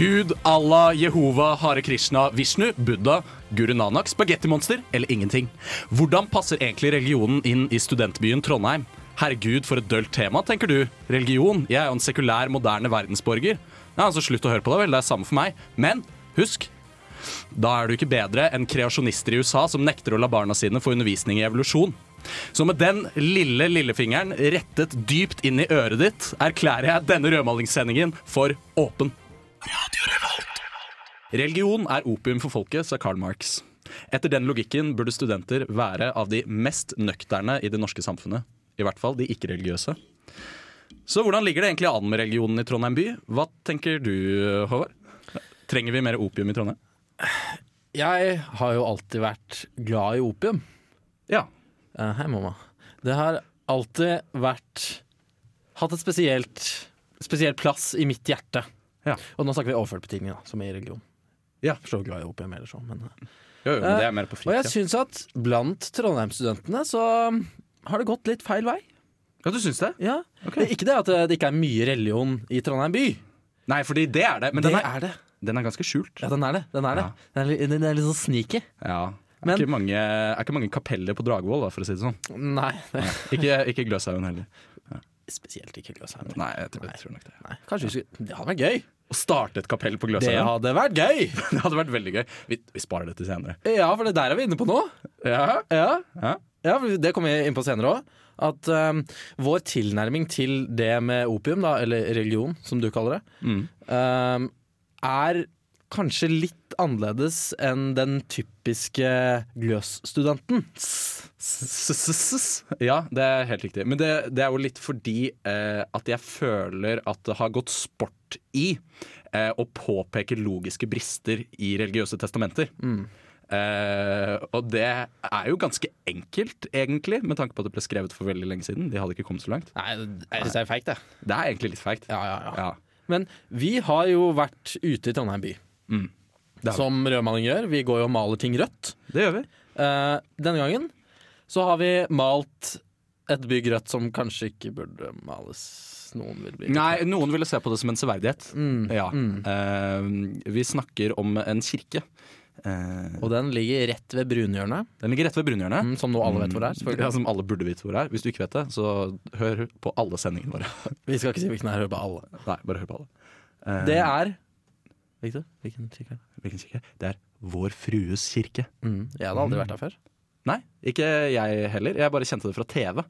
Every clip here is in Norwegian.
Gud, Allah, Jehova, Hare Krishna, Vishnu, Buddha, Guru Nanak, spagettimonster eller ingenting. Hvordan passer egentlig religionen inn i studentbyen Trondheim? Herregud, for et dølt tema, tenker du. Religion? Jeg er jo en sekulær, moderne verdensborger. Ja, altså Slutt å høre på det, vel. Det er samme for meg. Men husk, da er du ikke bedre enn kreasjonister i USA som nekter å la barna sine få undervisning i evolusjon. Så med den lille lillefingeren rettet dypt inn i øret ditt, erklærer jeg denne rødmalingssendingen for åpen. Religion er opium for folket, sa Karl Marx. Etter den logikken burde studenter være av de mest nøkterne i det norske samfunnet. I hvert fall de ikke-religiøse. Så hvordan ligger det egentlig an med religionen i Trondheim by? Hva tenker du, Håvard? Trenger vi mer opium i Trondheim? Jeg har jo alltid vært glad i opium. Ja. Hei, mamma. Det har alltid vært Hatt et spesielt spesielt plass i mitt hjerte. Ja. Og nå snakker vi overført betydning, da, som i religion. Ja. Forstår er så glad i opium eller så, men eh, Jo, jo, men det er mer på Og jeg fritida. syns at blant Trondheim-studentene så har det gått litt feil vei. Ja, du syns det? Ja. Okay. Det er Ikke det at det ikke er mye religion i Trondheim by. Nei, fordi det er det. Men det den er, er det. den er ganske skjult. Ja, den er det. Den er, det. Ja. Den er, den er litt sånn sneaky. Ja. Er, Men- ikke mange, er ikke mange kapeller på Dragvoll, for å si det sånn. Nei. Nei Ikke, ikke Gløshaugen heller. Spesielt ikke Kyllåsheim. Nei, jeg tror, jeg tror nok det. Nei, Kanskje vi skulle Det hadde vært gøy. Å starte et kapell på Det hadde vært gøy! det hadde vært veldig gøy. Vi, vi sparer det til senere. Ja, for det der er vi inne på nå. Ja, Ja, ja. ja Det kommer vi inn på senere òg. At um, vår tilnærming til det med opium, da, eller religion, som du kaller det, Mm. um, er kanskje litt annerledes enn den typiske Gløs-studenten. Ja, det er helt riktig. Men det, det er jo litt fordi eh, at jeg føler at det har gått sport i eh, å påpeke logiske brister i religiøse testamenter. Eh, og det er jo ganske enkelt, egentlig, med tanke på at det ble skrevet for veldig lenge siden. De hadde ikke kommet så langt. Nei, jeg syns det er feigt, det. Det er egentlig litt feigt. Ja, ja, ja. Ja. Men vi har jo vært ute i Trondheim by, Mm. Det som rødmaling gjør. Vi går jo og maler ting rødt. Det gjør vi. Eh, denne gangen så har vi malt et bygg rødt som kanskje ikke burde males. Noen vil bli Nei, noen ville se på det som en severdighet. Mm, Ja. mm. Eh, vi snakker om en kirke. Eh, Og den ligger rett ved brunhjørnet, den ligger rett ved brunhjørnet. mm, som nå alle vet hvor det er. Ja, som alle burde vite hvor det er. Hvis du ikke vet det, så hør på alle sendingene våre. Vi skal ikke si hvilken er, hør på alle. Nei, bare hør på alle. Eh, Det er Victor, hvilken kirke? er det? Hvilken kirke? Det er Vår Frues kirke. Mm, jeg hadde aldri vært der før. Nei, ikke jeg heller. Jeg bare kjente det fra TV.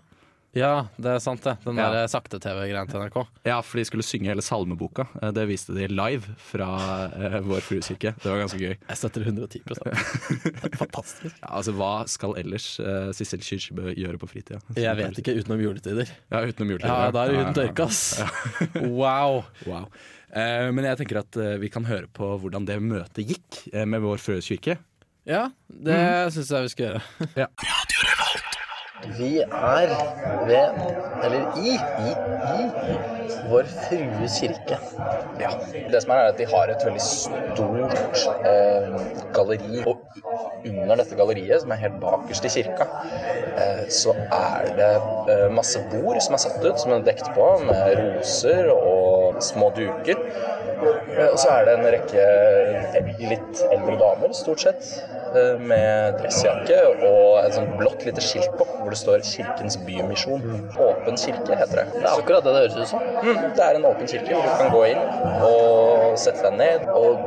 Ja, det er sant det. Den Ja. der sakte-TV-greien til NRK. Ja, for de skulle synge hele salmeboka. Eh, Det viste de live fra eh, Vår Frues kirke. Det var ganske gøy. Jeg støtter 110 Fantastisk. Ja, altså, Hva skal ellers eh, Sissel Kyrkjebø gjøre på fritida? Jeg vet ikke utenom juletider. Ja, utenom juletider. Ja, da er hun tørka, ass. Wow. Wow. Eh, men jeg tenker at eh, vi kan høre på hvordan det møtet gikk eh, med Vår Frues. Ja, det syns jeg vi skal gjøre. Ja. Vi er ved, eller i, i, i Vår Frues kirke. Ja. Det som er, er at de har et veldig stort eh, galleri. Og under dette galleriet, som er helt bakerst i kirka, eh, så er det eh, masse bord som er satt ut, som er dekt på med roser og små duker. Eh, Og så er det en rekke litt eldre damer, stort sett, eh, med dressjakke og et sånt blått lite skilt på hvor det står 'Kirkens Bymisjon'. Åpen kirke, heter det. Det er akkurat det det høres ut som. Mm, det er en åpen kirke hvor du kan gå inn og sette deg ned. Og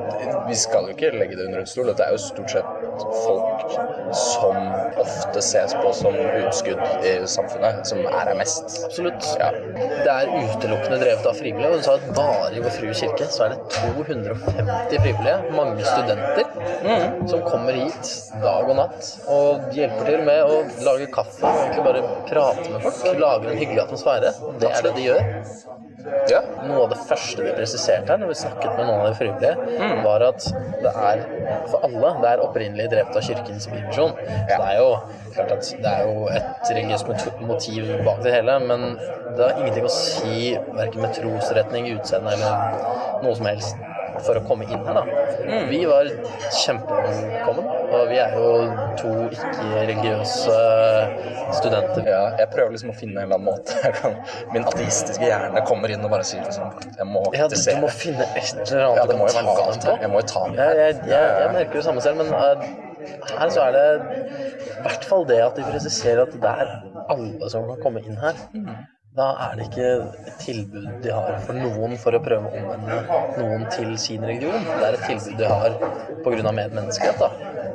vi skal jo ikke legge det under en stol. Dette er jo stort sett folk som ofte ses på som utskudd i samfunnet, som er her mest. Absolutt. Ja. Det er utelukkende drevet av frivillige, og du sa at bare i Vår Frue kirke så er det 250 frivillige, mange studenter, som kommer hit dit dag og natt og hjelper til med å lage kaffe og egentlig bare prate med folk. Lager en hyggelig atmosfære. Det er det de gjør. Ja. Noe av det første vi presiserte her når vi snakket med noen av de frivillige, var at det er for alle det er opprinnelig drevet av Kirkens Bymisjon. Ja. det er jo klart at det er jo et religiøst motiv bak det hele, men det har ingenting å si verken med trosretning, utseende eller noe som helst for å komme inn her, da. Vi var kjempevelkommen, og vi er jo to ikke-religiøse studenter. ja. Jeg prøver liksom å finne en eller annen måte jeg kan, Min ateistiske hjerne kommer inn og bare sier liksom Jeg må Ja, du, du må finne et eller annet Ja, det må jo være galt på. Jeg må jo ta den Jeg, her. jeg, jeg, jeg merker det samme selv, men uh, her så er det i hvert fall det at de presiserer at det er alle som kan komme inn her. Da er det ikke et tilbud de har for noen for å prøve å omvende noen til sin religion. Det er et tilbud de har pga. medmenneskelighet. da.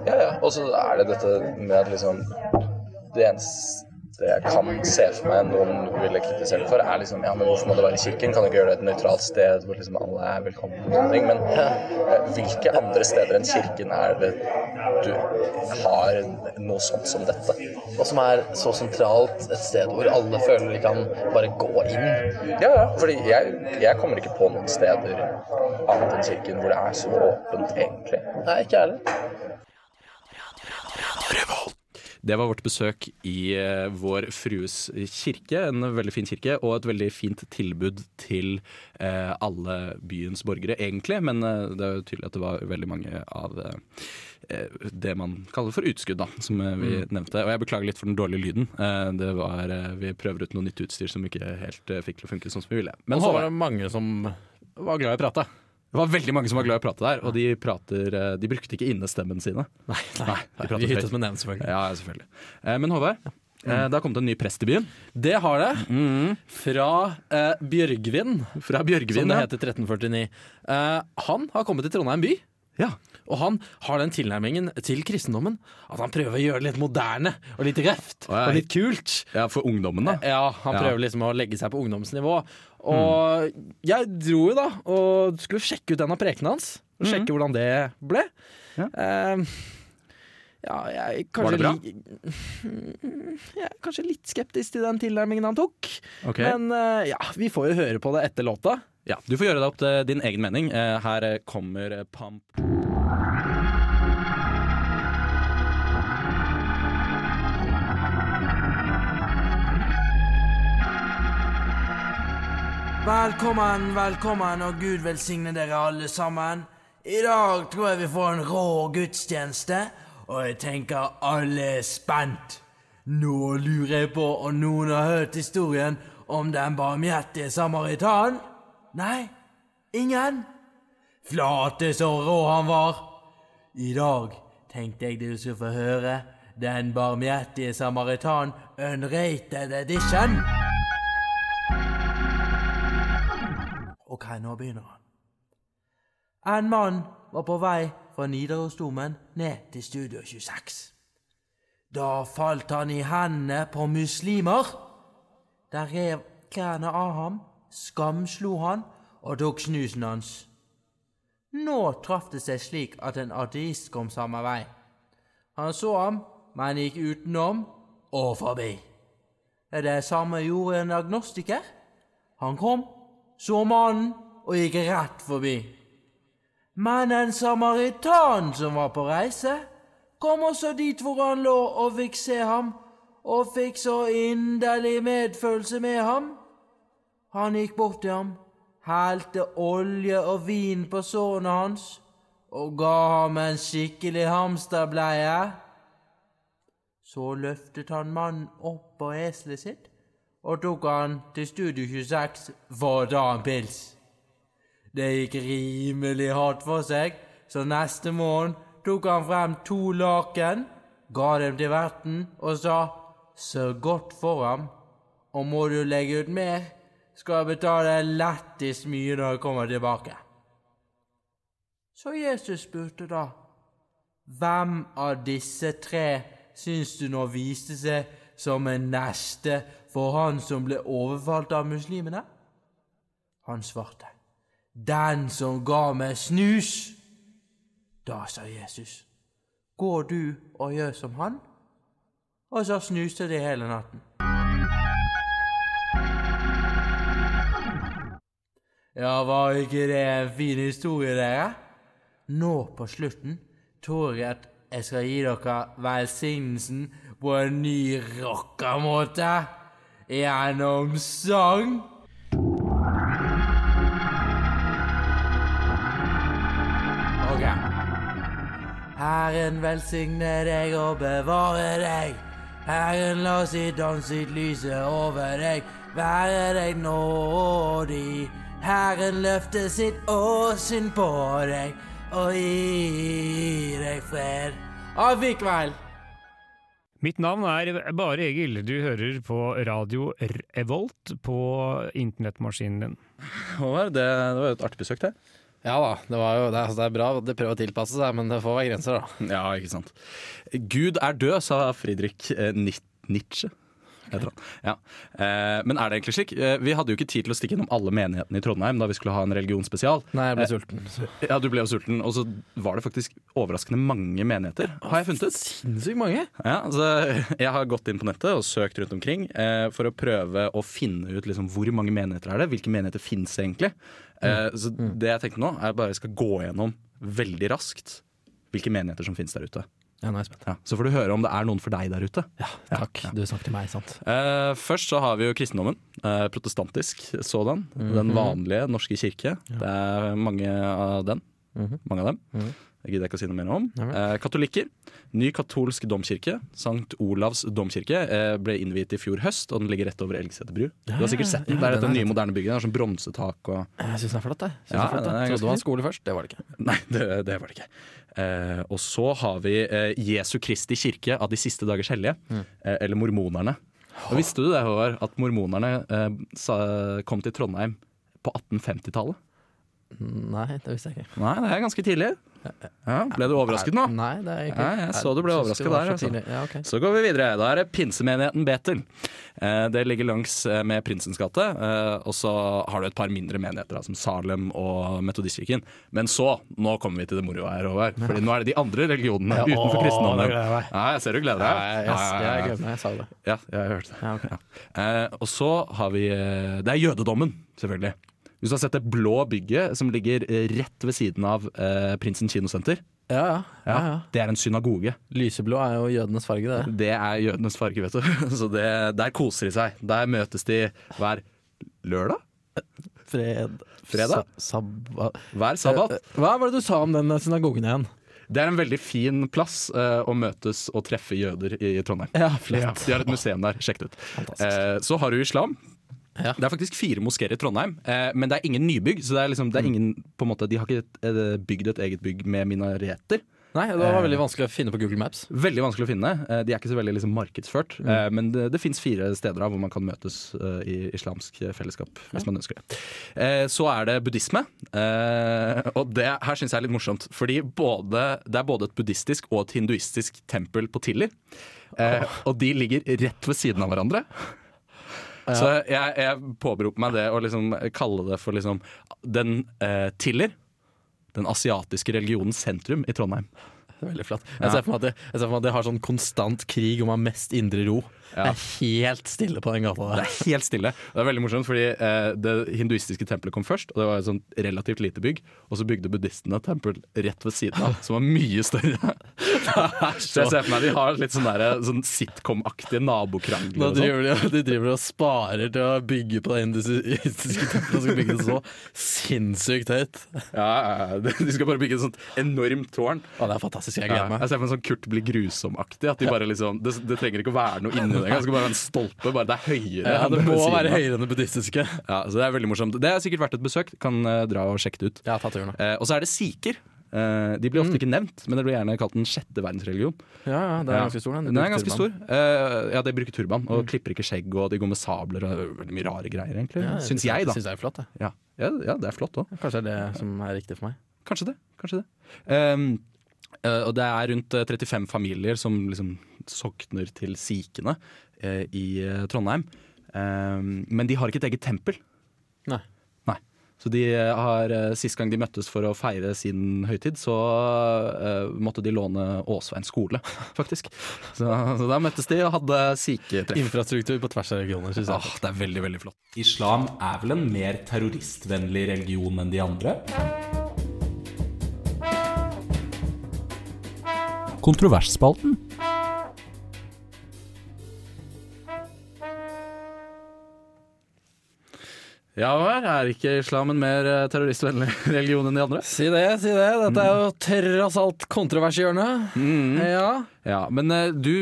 Ja, ja. Og så er det dette med at liksom Det eneste jeg kan se for meg noen ville kritisere for, er liksom Ja, men hvorfor må det være i kirken? Kan du ikke gjøre det et nøytralt sted hvor liksom alle er velkomne? og sånne ting? Men eh, hvilke andre steder enn kirken er det du har noe sånt som dette? Og som er så sentralt et sted hvor alle føler de kan bare gå inn. Ja, ja. Fordi jeg, jeg kommer ikke på noen steder annet enn kirken hvor det er så åpent, egentlig. Nei, ikke jeg heller. Det var vårt besøk i eh, Vår Frues kirke, en veldig fin kirke, og et veldig fint tilbud til eh, alle byens borgere, egentlig. Men eh, det er jo tydelig at det var veldig mange av det man kaller for utskudd, da, som vi vi nevnte. Og jeg beklager litt for den dårlige lyden. Eh, det var, vi prøver ut noe nytt utstyr som ikke helt fikk til å funke sånn som vi ville. Men så så var det mange som var glad i å prate. Det var veldig mange som var glad i å prate der, og de, prater, eh, de brukte ikke innestemmen sine. Nei, Nei, de prater vi hyttet med den, selvfølgelig. Ja, selvfølgelig. Eh, Men Håvard, mm. det har kommet en ny prest i byen. Det har det. Fra eh, Bjørgvin, Fra Bjørgvin. som det ja. heter 1349. Eh, han har kommet til Trondheim by. Ja. Og han har den tilnærmingen til kristendommen at han prøver å gjøre det litt moderne og litt røft og litt kult. ja, for ungdommen, da. Ja, han Ja. prøver liksom å legge seg på ungdomsnivå. Og jeg dro jo da og skulle sjekke ut en av prekenene hans. Og Sjekke hvordan det ble. Ja. Eh, ja, jeg Var det bra? Jeg er kanskje litt skeptisk til den tilnærmingen han tok. Okay. Men eh, ja, vi får jo høre på det etter låta. Ja, Du får gjøre deg opp til din egen mening. Eh, Her kommer Pamp. Velkommen, velkommen, og Gud velsigne dere alle sammen. I dag tror jeg vi får en rå gudstjeneste, og jeg tenker alle er spent. Nå lurer jeg på om noen har hørt historien om den barmhjertige samaritan? Nei? Ingen? Flate så rå han var. I dag tenkte jeg du skulle få høre Den barmhjertige samaritan unrated edition. Ok, nå begynner han. En mann var på vei fra Nidarosdomen ned til Studio 26. Da falt han i hendene på muslimer. De rev klærne av ham, skamslo han og tok snusen hans. Nå traff det seg slik at en ateist kom samme vei. Han så ham, men gikk utenom og forbi. Det samme gjorde en agnostiker. Han kom, så mannen og gikk rett forbi. Men en samaritan som var på reise, kom også dit hvor han lå og fikk se ham, og fikk så inderlig medfølelse med ham. Han gikk bort til ham, helte olje og vin på sårene hans, og ga ham en skikkelig hamsterbleie. Så løftet han mannen opp på eselet sitt og tok han til Studio 26 for å ta en pils. Det gikk rimelig hardt for seg, så neste morgen tok han frem to laken, ga dem til verten og sa sørg godt for ham, og må du legge ut mer, skal jeg betale lettest mye når jeg kommer tilbake. Så Jesus spurte da, hvem av disse tre syns du nå viste seg som en neste for han som ble overfalt av muslimene? Han svarte, Den som ga meg snus. Da sa Jesus, går du og gjør som han? Og så snuste de hele natten. Ja, var ikke det en fin historie, dere? Nå på slutten tror jeg at jeg skal gi dere velsignelsen på en ny rockamåte. Gjennom sang. Herren velsigne deg og bevare deg. Herren la sitt ansikt lyse over deg, være deg nådig. Herren løfte sitt åsyn på deg og gi deg fred. Avvikveld! Mitt navn er Bare Egil. Du hører på radio Revolt på internettmaskinen din. Det, det var jo et artig besøk, det. Ja da, det, jo, det, er, altså, det er bra det prøver å tilpasse seg, men det får være grenser, da. Ja, ikke sant. Gud er død, sa Friedrich eh, Ni- Nietzsche. Heter han. Ja. Eh, men er det egentlig slik? Eh, vi hadde jo ikke tid til å stikke innom alle menighetene i Trondheim da vi skulle ha en religionsspesial. Nei, jeg ble Eh, sulten. Ja, du ble jo sulten, og så var det faktisk overraskende mange menigheter, har jeg funnet ut. Sinnssykt mange. Ja, altså, jeg har gått inn på nettet og søkt rundt omkring eh, for å prøve å finne ut liksom, hvor mange menigheter er det hvilke menigheter finnes egentlig. Eh, så det jeg tenkte nå, er bare jeg skal gå gjennom veldig raskt hvilke menigheter som finnes der ute. Ja, er spent. Ja, så får du høre om det er noen for deg der ute. Ja, Takk. Du snakker til meg, sant? Eh, først så har vi jo kristendommen. Eh, protestantisk sådan. Den vanlige norske kirke. Det er mange av den. Mange av dem. Det gidder jeg ikke å si noe mer om. Eh, katolikker. Ny katolsk domkirke. Sankt Olavs domkirke eh, ble innviet i fjor høst, og den ligger rett over Elgseter bru. Du har sikkert sett den. ja, Det er dette nye, moderne bygget. Det har sånn bronsetak og Jeg syns den er flott, jeg. Synes Ja, flott, jeg. Trodde det var skole først. Det var det ikke. Nei, det, det var det ikke. Eh, og så har vi eh, Jesu Kristi kirke av de siste dagers hellige, eh, eller mormonerne. Og Visste du det, Håvard, at mormonerne eh, sa, kom til Trondheim på 1850-tallet? Nei, det visste jeg ikke. Nei, det er ganske tidlig. Ja, ble du overrasket nå? Nei, det er ikke Nei, jeg så du ble overrasket der, så altså. Ja, okay. Så går vi videre. Da er det pinsemenigheten Betel. Eh, det ligger langs eh, med Prinsens gate. Eh, og så har du et par mindre menigheter, som Salem og Metodistkirken. Men så, nå kommer vi til det moroa her, Håvard. Fordi nå er det de andre religionene Ja, utenfor kristendommen. jeg. Ja, jeg ser du gleder deg. Jeg, Ja, ja, jeg meg. Jeg sa det. Ja, jeg har hørt det. Ja, ok. Eh, og så har vi Det er jødedommen, selvfølgelig. Hvis du har sett det blå bygget som ligger eh, rett ved siden av eh, Prinsen kinosenter, Ja, ja. ja, ja. det er en synagoge. Lyseblå er jo jødenes farge, det. Det er jødenes farge, vet du. Så det, der koser de seg. Der møtes de hver lørdag? Fred... Fredag? Sa sabba... Hver sabbat. Eh, Hva var det du sa om den synagogen igjen? Det er en veldig fin plass eh, å møtes og treffe jøder i, i Trondheim. Ja, flott. De har et museum der, sjekk det ut. Eh, så har du islam. Ja. Det er faktisk fire moskeer i Trondheim, eh, men det er ingen nybygg. Så det er liksom, det er ingen, på en måte, De har ikke eh, bygd et eget bygg med minareter. Nei, det var veldig vanskelig å finne på Google Maps. Veldig vanskelig å finne. Eh, De er ikke så veldig liksom, markedsført. Mm. Men det, det fins fire steder hvor man kan møtes eh, i islamsk fellesskap, hvis man ønsker det. Eh, Så er det buddhisme. eh, Og det her syns jeg er litt morsomt. Fordi både, det er både et buddhistisk og et hinduistisk tempel på Tiller. Eh, Og de ligger rett ved siden av hverandre. Så jeg, jeg påberoper meg det å liksom kalle det for liksom den eh, Tiller. Den asiatiske religionens sentrum i Trondheim. Veldig flatt. Jeg ser for meg at det, jeg ser for meg at de har sånn konstant krig om å ha mest indre ro. Det er helt stille på den gata Det er helt stille. Det er veldig morsomt, fordi eh, det hinduistiske tempelet kom først. Og det var et sånt relativt lite bygg. Og så bygde buddhistene et tempel rett ved siden av, som var mye større. så jeg ser for meg de har litt sånn, der, sånn sitcom-aktige nabokrangler. sånn. driver de, de driver og sparer til å bygge på det hinduistiske tempelet og skal bygge det så sinnssykt høyt. Ja, ja, ja. De skal bare bygge et sånt enormt tårn. Å, det er fantastisk. Jeg Ja, gleder meg. jeg ser for meg sånn Kurt blir grusom-aktig. At de bare liksom, det, det trenger ikke å være noe inni det er Det skal bare være en stolpe. Bare det er høyere. Ja, det må være høyere enn det buddhistiske. Ja, så Det er veldig morsomt. Det er sikkert verdt et besøk. Kan uh, dra og sjekke det ut. Ja, ta turen da. Uh, og så er det sikher. Uh, de blir ofte ikke nevnt, men det blir gjerne kalt den sjette verdensreligion. Ja, ja, det er ganske stor, den. Den er ganske stor. Uh, ja, de bruker turban og Mm. klipper ikke skjegg, og de går med sabler og veldig mye rare greier, egentlig. Ja, Syns jeg, da. Syns jeg er flott, det. Ja. Ja, ja, det er flott òg. Kanskje det er det som er riktig for meg. Kanskje det. Kanskje det. Um, uh, og det er rundt eh, 35 familier som liksom sokner til sikhene eh, i eh, Trondheim. Eh, men de har ikke et eget tempel. Nei. Nei. Så de har, eh, Sist gang de møttes for å feire sin høytid, så eh, måtte de låne Åsveien skole, faktisk. Så, så da møttes de og hadde siketreff. Infrastruktur på tvers av regioner, syns jeg. Ah, det er veldig, veldig flott. Islam er vel en mer terroristvennlig religion enn de andre? Kontroversspalten. Ja vel, er ikke islam en mer eh, terroristvennlig religion enn de andre? Si det, si det. Dette er jo tross alt Mm. Ja. Ja, Men eh, du,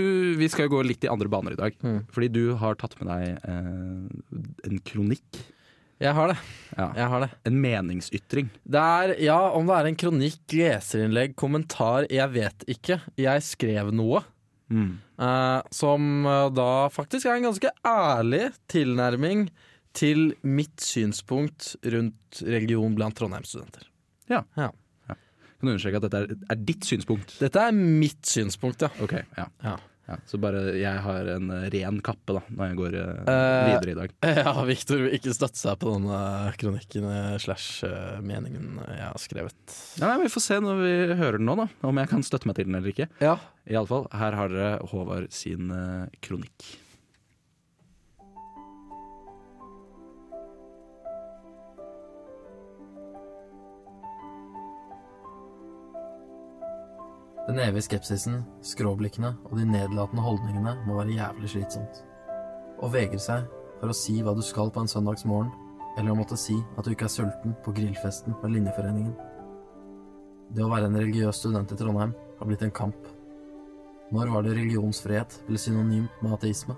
vi skal jo gå litt i andre baner i dag. Fordi du har tatt med deg eh, en kronikk. Jeg har det. Ja. Jeg har det. En meningsytring. Det er, ja, om det er en kronikk, leserinnlegg, kommentar, jeg vet ikke. Jeg skrev noe. eh, som eh, da faktisk er en ganske ærlig tilnærming til mitt synspunkt rundt religion blant Trondheim-studenter. Ja. Kan du understreke at dette er, er ditt synspunkt? Dette er mitt synspunkt, ja. Ok, ja. Ja. ja. Så bare jeg har en eh, ren kappe da når jeg går uh, videre i dag. Ja, Victor vil ikke støtte seg på denne kronikken slash meningen jeg har skrevet. Ja, nei, Vi får se når vi hører den nå, da om jeg kan støtte meg til den eller ikke. Ja. I alle fall, Her har dere Håvard sin kronikk. Den evige skepsisen, skråblikkene og de nedlatende holdningene må være jævlig slitsomt. Å vegre seg for å si hva du skal på en søndagsmorgen, eller å måtte si at du ikke er sulten på grillfesten med Linjeforeningen. Det å være en religiøs student i Trondheim har blitt en kamp. Når var det religionsfrihet ble synonymt med ateisme?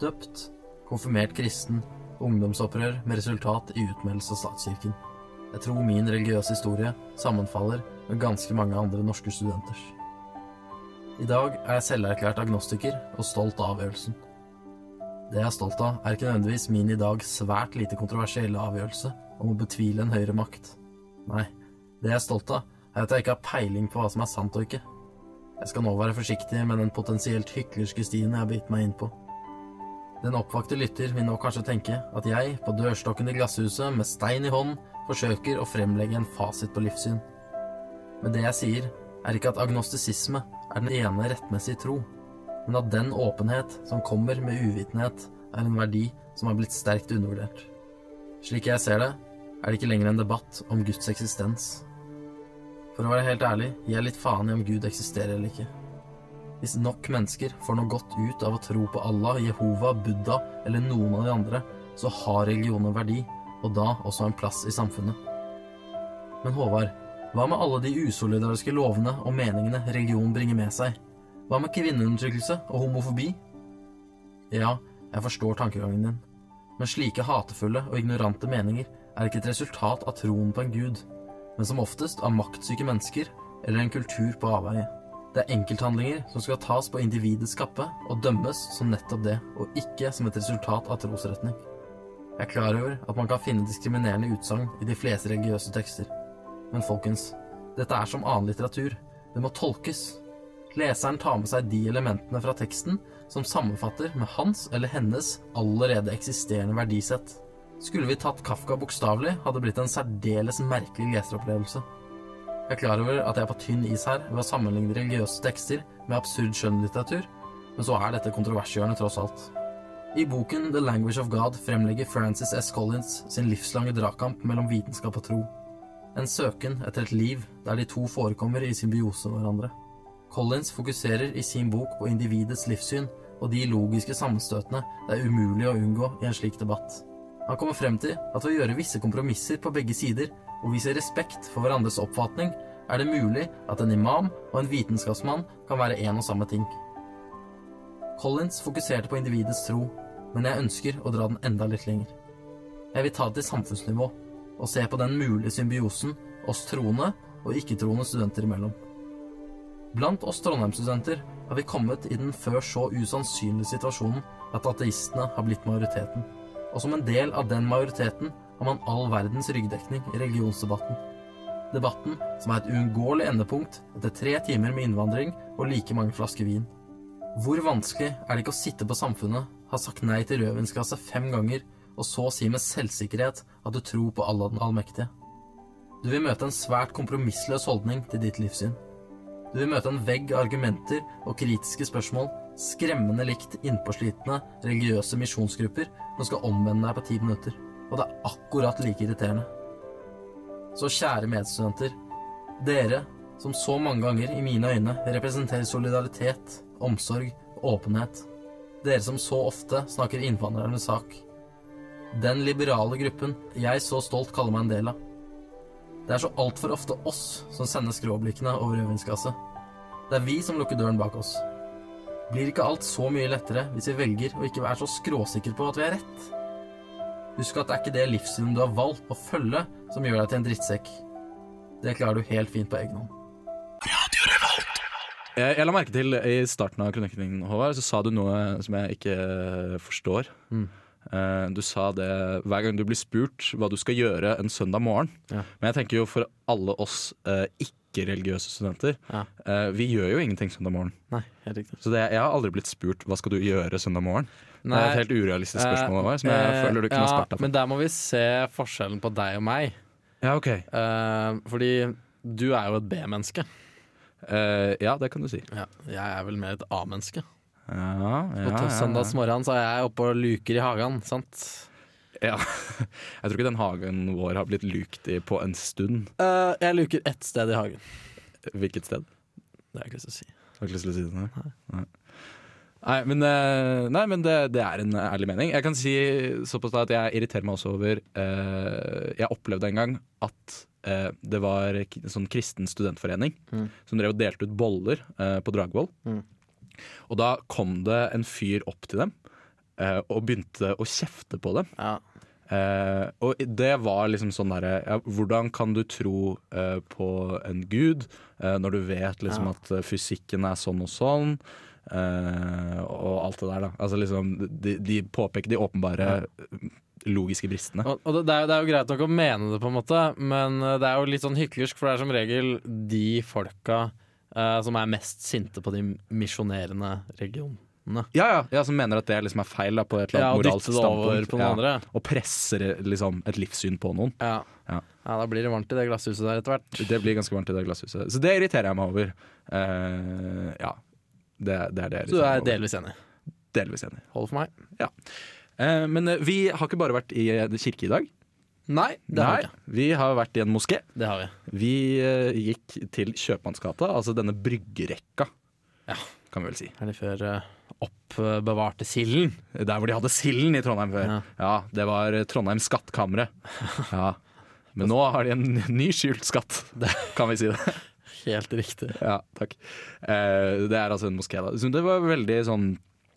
Døpt, konfirmert kristen, ungdomsopprør med resultat i utmeldelse av statskirken. Jeg tror min religiøse historie sammenfaller med ganske mange andre norske studenter. I dag er jeg selverklært agnostiker og stolt av avgjørelsen. Det jeg er stolt av, er ikke nødvendigvis min i dag svært lite kontroversielle avgjørelse om å betvile en høyere makt. Nei, det jeg er stolt av, er at jeg ikke har peiling på hva som er sant og ikke. Jeg skal nå være forsiktig med den potensielt hyklerske stien jeg har begitt meg inn på. Den oppvakte lytter vil nå kanskje tenke at jeg, på dørstokken i glasshuset med stein i hånd, forsøker å fremlegge en fasit på livssyn. Men det jeg sier, er ikke at agnostisisme er den ene rettmessige tro, men at den åpenhet som kommer med uvitenhet, er en verdi som har blitt sterkt undervurdert. Slik jeg ser det, er det ikke lenger en debatt om Guds eksistens. For å være helt ærlig gir jeg litt faen i om Gud eksisterer eller ikke. Hvis nok mennesker får noe godt ut av å tro på Allah, Jehova, Buddha eller noen av de andre, så har religion en verdi, og da også en plass i samfunnet. Men Håvard, hva med alle de usolidariske lovene og meningene religion bringer med seg? Hva med kvinneundertrykkelse og homofobi? Ja, jeg forstår tankegangen din, men slike hatefulle og ignorante meninger er ikke et resultat av troen på en gud, men som oftest av maktsyke mennesker eller en kultur på avveie. Det er enkelthandlinger som skal tas på individets kappe og dømmes som nettopp det, og ikke som et resultat av trosretning. Jeg er klar over at man kan finne diskriminerende utsagn i de fleste religiøse tekster. Men folkens, dette er som annen litteratur. Det må tolkes. Leseren tar med seg de elementene fra teksten som sammenfatter med hans eller hennes allerede eksisterende verdisett. Skulle vi tatt Kafka bokstavelig, hadde det blitt en særdeles merkelig leseropplevelse. Jeg er klar over at jeg er på tynn is her ved å sammenligne religiøse tekster med absurd skjønnlitteratur, men så er dette kontroversgjørende tross alt. I boken The Language of God fremlegger Francis S. Collins sin livslange dragkamp mellom vitenskap og tro. En søken etter et liv der de to forekommer i symbiose med hverandre. Collins fokuserer i sin bok på individets livssyn og de logiske sammenstøtene det er umulig å unngå i en slik debatt. Han kommer frem til at ved å gjøre visse kompromisser på begge sider og vise respekt for hverandres oppfatning, er det mulig at en imam og en vitenskapsmann kan være en og samme ting. Collins fokuserte på individets tro, men jeg ønsker å dra den enda litt lenger. Jeg vil ta det til samfunnsnivå og se på den mulige symbiosen oss troende og ikke-troende studenter imellom. Blant oss Trondheim-studenter har vi kommet i den før så usannsynlige situasjonen at ateistene har blitt majoriteten, og som en del av den majoriteten har man all verdens ryggdekning i religionsdebatten. Debatten som er et uunngåelig endepunkt etter tre timer med innvandring og like mange flasker vin. Hvor vanskelig er det ikke å sitte på Samfunnet, ha sagt nei til rødvinsglasset fem ganger og så si med selvsikkerhet at du tror på Allah den allmektige. Du vil møte en svært kompromissløs holdning til ditt livssyn. Du vil møte en vegg av argumenter og kritiske spørsmål, skremmende likt innpåslitne religiøse misjonsgrupper som skal omvende deg på ti minutter. Og det er akkurat like irriterende. Så kjære medstudenter, dere som så mange ganger i mine øyne representerer solidaritet, omsorg og åpenhet. Dere som så ofte snakker innvandrernes sak. Den liberale gruppen jeg så stolt kaller meg en del av. Det er så altfor ofte oss som sender skråblikkene over rødvinsglasset. Det er vi som lukker døren bak oss. Blir ikke alt så mye lettere hvis vi velger å ikke være så skråsikre på at vi er rett? Husk at det er ikke det livssynet du har valgt å følge, som gjør deg til en drittsekk. Det klarer du helt fint på egen hånd. Jeg, jeg la merke til i starten av kronikken din, Håvard, så sa du noe som jeg ikke forstår. Mm. Eh, du sa det hver gang du blir spurt hva du skal gjøre en søndag morgen. Ja. Men jeg tenker jo for alle oss eh, ikke-religiøse studenter, Ja. eh, vi gjør jo ingenting søndag morgen. Nei, helt riktig. Så det, jeg har aldri blitt spurt hva skal du gjøre søndag morgen. Det Nei, er et helt urealistisk spørsmål, Håvard, som jeg føler du kunne ja, spart deg for. Men der må vi se forskjellen på deg og meg. Ja, ok. Eh, fordi du er jo et B-menneske. Eh, ja, det kan du si. Ja, jeg er vel mer et A-menneske. Ja, På ja, ja, søndagsmorgenen så er jeg oppe og luker i hagen, sant? ja. Jeg tror ikke den hagen vår har blitt lukt i på en stund. Eh, jeg luker ett sted i hagen. Hvilket sted? Det har jeg ikke lyst til å si. Har ikke lyst til å si det Nei. Nei. Nei, men, eh, nei, men det, det er en ærlig mening. Jeg kan si såpass at jeg irriterer meg også over eh, Jeg opplevde en gang at eh, det var en sånn kristen studentforening Mm. som drev og delte ut boller eh, på Dragvoll. Mm. Og da kom det en fyr opp til dem eh, og begynte å kjefte på dem. Ja. Eh, og det var liksom sånn derre ja, Hvordan kan du tro eh, på en gud eh, når du vet liksom Ja. at eh, fysikken er sånn og sånn? eh, og alt det der, da. Altså liksom De, de påpeker de åpenbare logiske bristene. Og, og det, er, jo- det er jo greit nok å mene det, på en måte, men det er jo litt sånn hyklersk, for det er som regel de folka eh, som er mest sinte på de misjonerende regionene. Ja, ja, ja, Som mener at det liksom er feil da, på et eller Ja, annet og moralsk standpunkt. på noen ja. andre. Og presser liksom et livssyn på noen. Ja. Ja. ja, da blir det varmt i det glasshuset der etter hvert. Det blir ganske varmt i det glasshuset. Så det irriterer jeg meg over. Uh, ja. Det, det er det jeg Så du er delvis enig. delvis enig. Holder for meg. Eh, men vi har ikke bare vært i kirke i dag. Nei, det har vi ikke. vi har vært i en moské. Det har vi. Vi eh, gikk til Kjøpmannsgata, altså denne bryggerekka, Ja. kan vi vel si. Eller før uh, oppbevarte silden. Der hvor de hadde silden i Trondheim før. Ja. Ja, det var Trondheims Trondheim skattkammeret. Ja. Men nå har de en ny skjult skatt, kan vi si det. Helt riktig. Ja, takk. Eh, det er altså en moské. da. Så Det var veldig sånn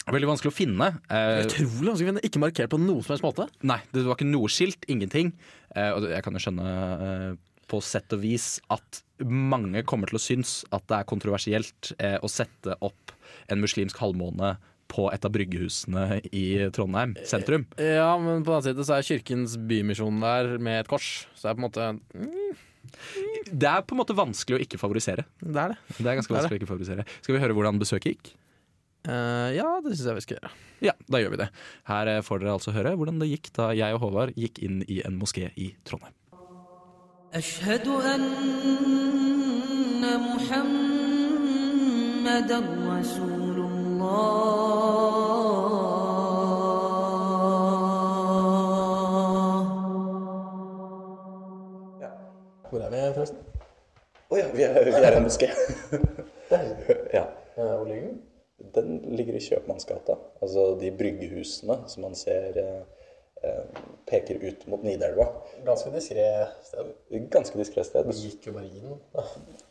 Veldig vanskelig å finne. Eh, Utrolig vanskelig å finne. Ikke markert på noen som helst måte. Nei, det var ikke noe skilt, ingenting. Eh, og jeg kan jo skjønne eh, på sett og vis at mange kommer til å synes at det er kontroversielt eh, å sette opp en muslimsk halvmåne på et av bryggehusene i Trondheim sentrum. Ja, men på den siden så er Kirkens Bymisjon der med et kors. Så det er på en måte mm, Det er på en måte vanskelig å ikke favorisere. Det er det. Det er ganske Det er det. å ikke favorisere. Skal vi høre hvordan besøket gikk? Eh, ja, det syns jeg vi skal gjøre. Ja, da gjør vi det. Her eh, får dere altså høre hvordan det gikk da jeg og Håvard gikk inn i en moské i Trondheim. أشهد أن محمدا رسول الله Hvor er vi forresten? Å ja, vi er, vi er en moské. ligger i Kjøpmannsgata. Altså de bryggehusene som man ser eh, eh, peker ut mot Nidelva. Ganske diskré sted. Ganske diskré sted. Vi gikk jo bare inn.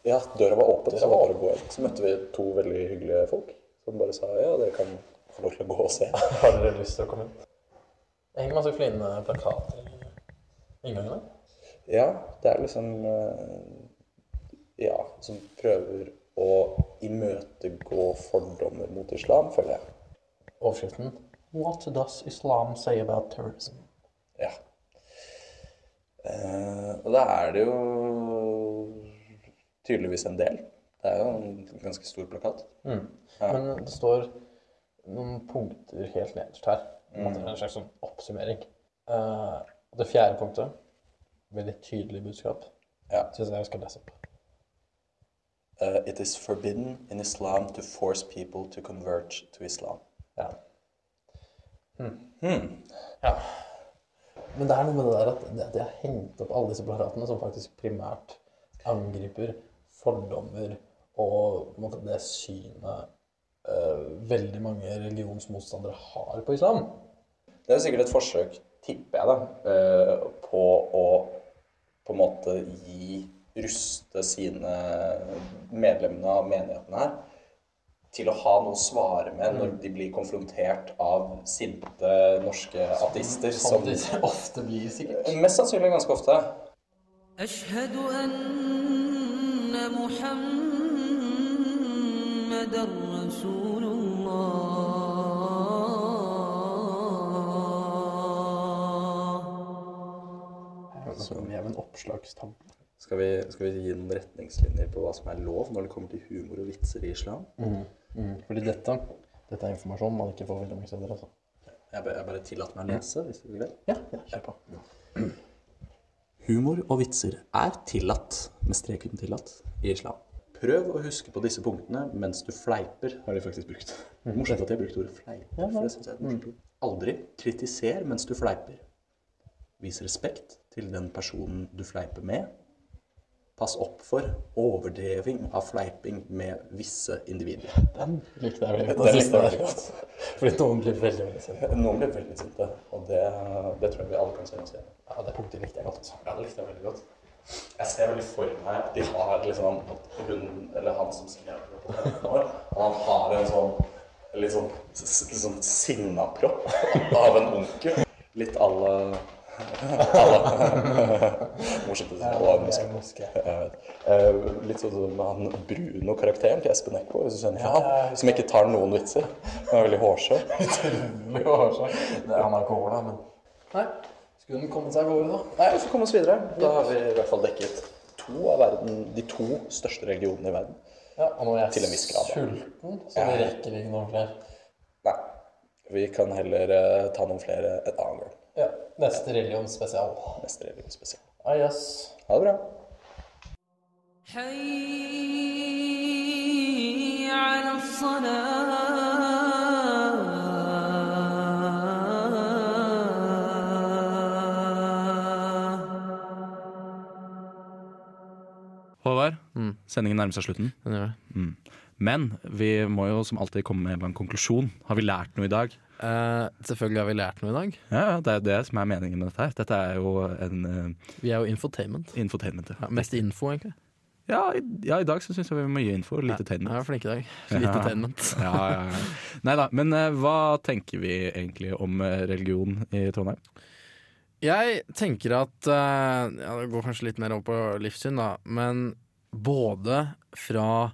Ja, døra var åpen, så Døra var var bare å gå inn. Så møtte vi to veldig hyggelige folk som bare sa ja, dere kan få lov til å gå og se. Har dere lyst til å komme inn? Det henger masse flinende plakater i inngangene. Ja, det er liksom eh, Ja, som prøver å imøtegå fordommer mot islam, føler jeg. Overskriften What does Islam say about terrorism? Ja. Eh, og da er det jo tydeligvis en del. Det er jo en ganske stor plakat. Mm. Ja. Men det står noen punkter helt nederst her. På Det er En slags sånn oppsummering. Eh, det fjerde punktet, veldig tydelig budskap, Ja. syns jeg jeg skal lese opp. Uh, it is forbidden in Islam to force people to convert to Islam. Ja. Hmm. ja. Men det er noe med det der at det, har hengt opp alle disse plakatene som faktisk primært angriper fordommer og måte, det synet uh, veldig mange religionsmotstandere har på islam. Det er sikkert et forsøk, tipper jeg, da, uh, på å på en måte gi ruste sine medlemmene av menigheten her til å ha noe å svare med når de blir konfrontert av sinte norske ateister. Som de ofte blir, sikkert. Mest sannsynlig ganske ofte. أشهد أن محمد رسول الله Så vi er en oppslagstavle. Skal vi, skal vi gi noen retningslinjer på hva som er lov når det kommer til humor og vitser i islam? Mm, mm. Fordi dette, dette er informasjon man ikke får veldig mange steder. Altså. Jeg, jeg bare tillater meg å lese, hvis du vil. Ja, ja, kjør på. Humor og vitser er tillatt, med streken tillatt, i islam. Prøv å huske på disse punktene mens du fleiper, har de faktisk brukt. Morsomt at de har brukt ordet fleiper, Ja, for det synes jeg er morsomt ord. Aldri kritiser mens du fleiper. Vis respekt til den personen du fleiper med. Pass opp for overdreving av fleiping med visse individer. Den likte jeg veldig godt. Likte jeg godt. Fordi noen blir veldig, veldig sinte. Noen blir veldig sinte, og det, det tror jeg vi alle kan se oss igjen. Ja, det punktet likte jeg godt. Altså. Ja, det likte jeg veldig godt. Jeg ser veldig for meg at de har liksom at hun, eller han som skrev det på 15 år, han har en sånn litt sånn, sånn sinna propp av en onkel. Litt à la- Morsomt å si. à la en vet. Eh, Litt sånn som han Bruno-karakteren til Espen Eckbo, hvis du skjønner han, som ikke tar noen vitser. Han er veldig hårsår. Utrolig hårsår. Er han har ikke hår, da, men Nei. Skulle den kommet seg av gårde, da? Nei, vi får komme oss videre. Da har vi i hvert fall dekket to av verden, de to største religionene i verden. Ja, og nå er jeg Til sulten, så rekker vi rekker ikke noen flere. Nei. Vi kan heller eh, ta noen flere et annet gang. Ja, Neste religionsspesial. Neste religionsspesial. Ah, yes. Ha det bra. حي على الصلاة Håvard, sendingen nærmer seg slutten. Den gjør det. Mm. Men vi må jo som alltid komme med en eller annen konklusjon. Har vi lært noe i dag? Eh, selvfølgelig har vi lært noe i dag. Ja, ja, Det er jo det som er meningen med dette her. Dette er jo en uh, Vi er jo infotainment. infotainment. Ja, mest info, egentlig. Ja, i, ja, i dag så syns jeg vi må gi info. Lite Jeg tainment. Ja, flink i dag. Lite tainment. ja, ja, ja. Nei da. Men uh, hva tenker vi egentlig om religion i Trondheim? Jeg tenker at ja, Det går kanskje litt mer over på livssyn, da. Men både fra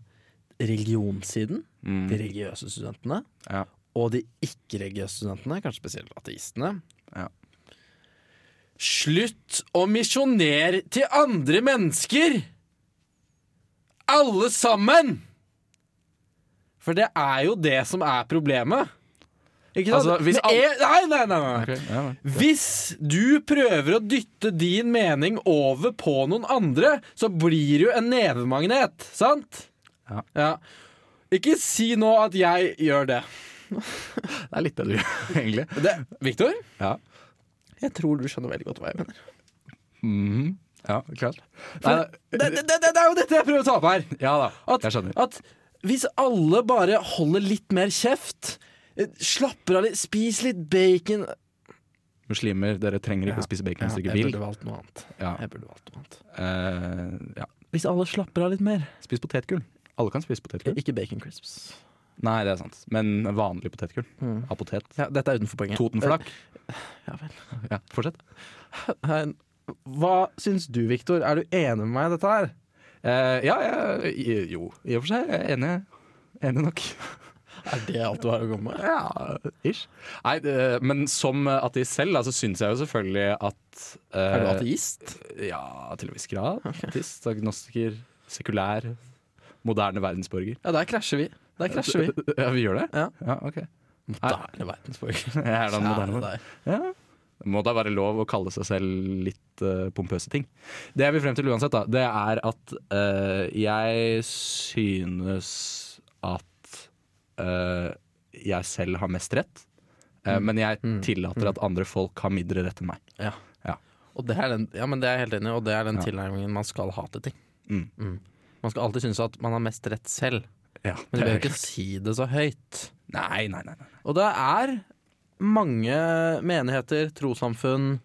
religionssiden, Mm. de religiøse studentene, Ja. Og de ikke-religiøse studentene, kanskje spesielt ateistene Ja. Slutt å misjonere til andre mennesker! Alle sammen! For det er jo det som er problemet. Ikke sant? Altså, hvis er, nei, nei, nei, nei. Okay. ja, vel. Hvis du prøver å dytte din mening over på noen andre, så blir du en nevemagnet, sant? Ja. Ikke si nå at jeg gjør det. Det er litt det du gjør, egentlig. Viktor? Ja. Jeg tror du skjønner veldig godt hva jeg mener. Mhm. Ja, klart. For det, det, det, det, det er jo dette jeg prøver å ta opp her. Ja da, At, jeg skjønner. at hvis alle bare holder litt mer kjeft, eh, slapper av litt, spis litt bacon Muslimer, dere trenger ikke å spise bacon hvis dere ikke jeg burde valgt noe annet. Ja. Valgt noe annet. Uh, ja. Hvis alle slapper av litt mer. Spis potetgull. Alle kan spise potetgull. Ikke bacon crisps. Nei, det er sant. Men vanlig potetgull. Mm. Av potet. Ja, dette er utenfor poenget. Totenflak. Ja vel. Ja, fortsett. Hva syns du, Victor? Er du enig med meg i dette her? Eh, ja, i- jo, i og for seg. Jeg er enig. Enig nok. Er det alt du har å komme med? Ja, ish. Nei, men som ateist selv, så syns jeg jo selvfølgelig at uh, Er du ateist? Ja, til en viss grad. Ateist, agnostiker, sekulær, moderne verdensborger. Ja, der krasjer vi. Der krasjer vi. Ja, vi gjør det? Ja. ja ok. Moderne verdensborger. Jeg er da moderne borger. Ja. Det må da være lov å kalle seg selv litt uh, pompøse ting. Det jeg vil frem til uansett, da, det er at uh, jeg synes at uh, jeg selv har mest rett. Mm. Men jeg tillater at andre folk har mindre rett enn meg. Ja. Ja. Og det er den, ja, men det er jeg helt enig i, og det er den tilnærmingen man skal ha til ting. Mm. Man skal alltid synes at man har mest rett selv, Ja, men du behøver ikke si det så høyt. Nei, nei, nei. nei. Og det er mange menigheter, trossamfunn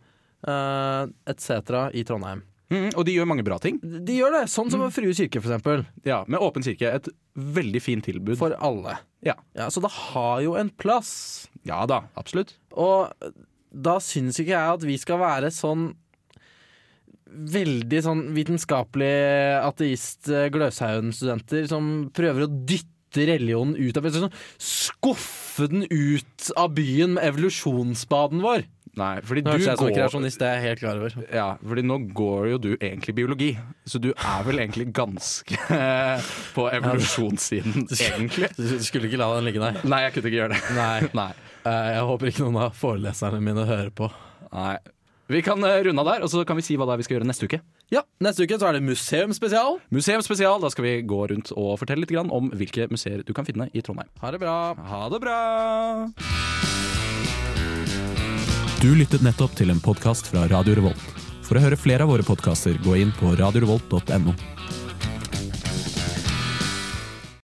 uh, etc. i Trondheim. Mm, og de gjør mange bra ting. De gjør det, sånn som Frue kirke, eksempel. Ja, Med Åpen kirke. Et veldig fint tilbud. For alle. Ja. Ja, så det har jo en plass. ja da, absolutt. Og da syns ikke jeg at vi skal være sånn veldig sånn vitenskapelig ateist eh, Gløshaugen-studenter som prøver å dytte religionen ut av sånn, Skuffe den ut av byen med evolusjonsbaden vår. Nei, fordi Nå du jeg går kreasjonist, det er jeg helt klar over. Ja, fordi nå går jo du egentlig biologi, så du er vel egentlig ganske på evolusjonssiden, egentlig. Du skulle ikke la den ligge, nei. Nei, jeg kunne ikke gjøre det. Nei. Nei. Eh, Jeg håper ikke noen av foreleserne mine hører på. Nei. Vi kan eh, runde av der, og så kan vi si hva det er vi skal gjøre neste uke. Ja, Neste uke så er det museumsspesial. Museumsspesial. Da skal vi gå rundt og fortelle litt om hvilke museer du kan finne i Trondheim. Ha det bra. Ha det bra! Du lyttet nettopp til en podkast fra Radio Revolt. For å høre flere av våre podkaster, gå inn på radiorevolt.no.